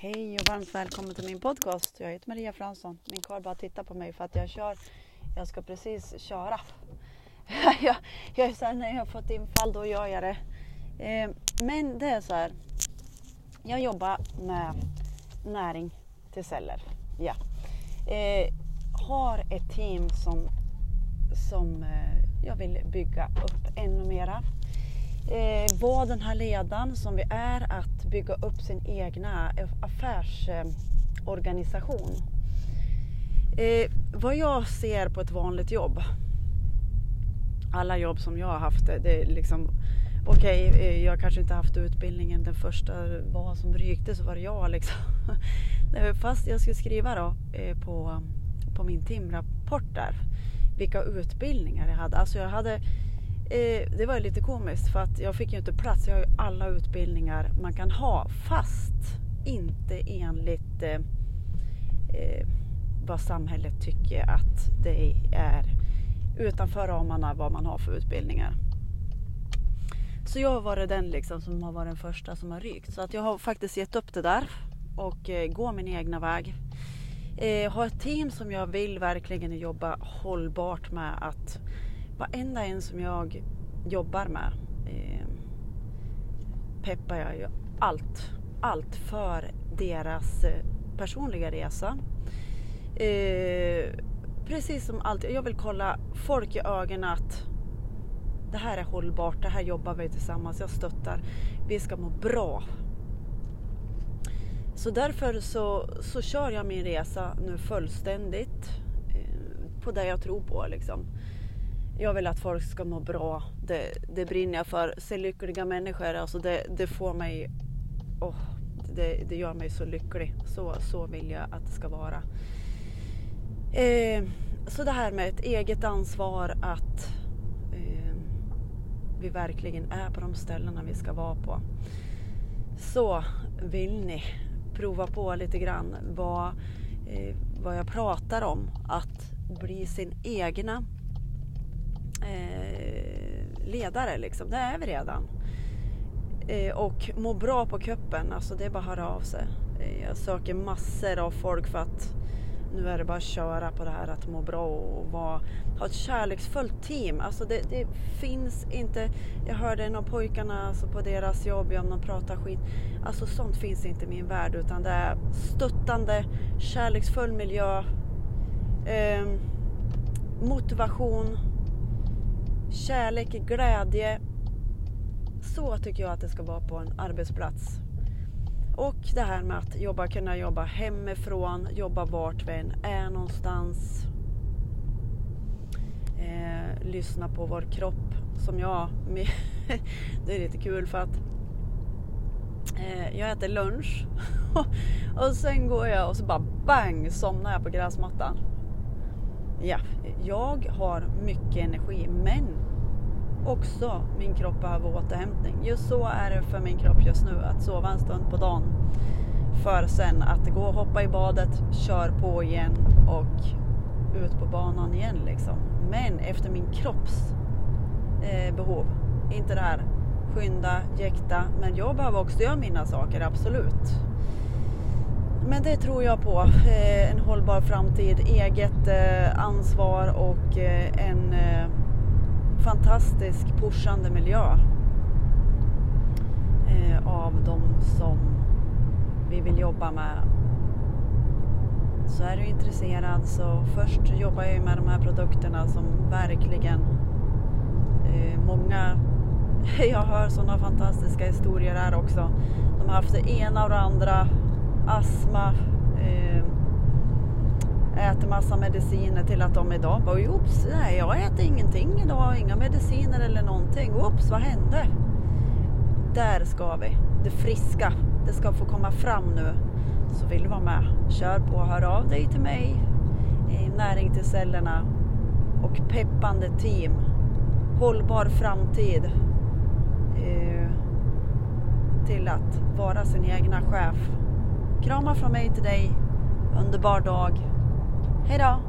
Hej och varmt välkommen till min podcast. Jag heter Maria Fransson. Min karl bara tittar på mig för att jag kör. Jag ska precis köra. jag, jag är så här, när jag har fått infall då gör jag det. Eh, men det är så här. Jag jobbar med näring till celler. Ja. Eh, har ett team som, som eh, jag vill bygga upp ännu mera eh, vara den här ledaren som vi är att bygga upp sin egna eh, affärsorganisation. Eh, vad jag ser på ett vanligt jobb, alla jobb som jag har haft, det är liksom okej, okay, jag kanske inte haft utbildningen. Den första var som rykte så var det jag liksom. Fast jag skulle skriva då eh, på, på min timrapport där vilka utbildningar jag hade. Alltså jag hade Eh, det var lite komiskt för att jag fick ju inte plats. Jag har ju alla utbildningar man kan ha fast inte enligt eh, eh, vad samhället tycker att det är utanför ramarna vad man har för utbildningar. Så jag har varit den liksom som har varit den första som har rykt. Så att jag har faktiskt gett upp det där och eh, gå min egna väg. Eh, har ett team som jag vill verkligen jobba hållbart med att varenda en som jag jobbar med eh, peppar jag ju allt, allt för deras eh, personliga resa. Eh, precis som alltid, jag vill kolla folk i ögonen att det här är hållbart, det här jobbar vi tillsammans, jag stöttar, vi ska må bra. Så därför så, så kör jag min resa nu fullständigt eh, på det jag tror på. Liksom jag vill att folk ska må bra. Det, det brinner jag för. Se lyckliga människor, alltså det, det får mig... Oh, det, det gör mig så lycklig. Så, så vill jag att det ska vara. Eh, så det här med ett eget ansvar att eh, vi verkligen är på de ställena vi ska vara på. Så vill ni prova på lite grann vad, eh, vad jag pratar om. Att bli sin egna eh, ledare liksom. Det är vi redan. Eh, och må bra på kuppen, alltså det är bara att höra av sig. Eh, jag söker massor av folk för att nu är det bara att köra på det här att må bra och vara, ha ett kärleksfullt team. Alltså det, det finns inte, jag hörde en av pojkarna alltså på deras jobb, om de pratar skit. Alltså sånt finns inte i min värld utan det är stöttande, kärleksfull miljö, eh, motivation, kärlek, glädje. Så tycker jag att det ska vara på en arbetsplats. Och det här med att jobba, kunna jobba hemifrån, jobba vart vi än är någonstans. Eh, lyssna på vår kropp som jag. det är lite kul för att eh, jag äter lunch och sen går jag och så bara bang somnar jag på gräsmattan. Ja, jag har mycket energi men också min kropp behöver återhämtning. Just så är det för min kropp just nu, att sova en stund på dagen för sen att gå och hoppa i badet, kör på igen och ut på banan igen liksom. Men efter min kropps eh, behov. Inte det här skynda, jäkta, men jag behöver också göra mina saker, absolut. Men det tror jag på. Eh, en hållbar framtid, eget eh, ansvar och eh, en fantastisk pushande miljö av de som vi vill jobba med. Så är du intresserad så först jobbar jag med de här produkterna som verkligen många jag hör sådana fantastiska historier här också. De har haft det ena och det andra astma, ehm, äter massa mediciner till att de idag bara oops, nej jag äter ingenting idag, inga mediciner eller någonting. Oops, vad hände? Där ska vi, det friska, det ska få komma fram nu. Så vill du vara med, kör på, hör av dig till mig, näring till cellerna och peppande team, hållbar framtid eh, till att vara sin egna chef Kramar från mig till dig. Underbar dag. Hejdå!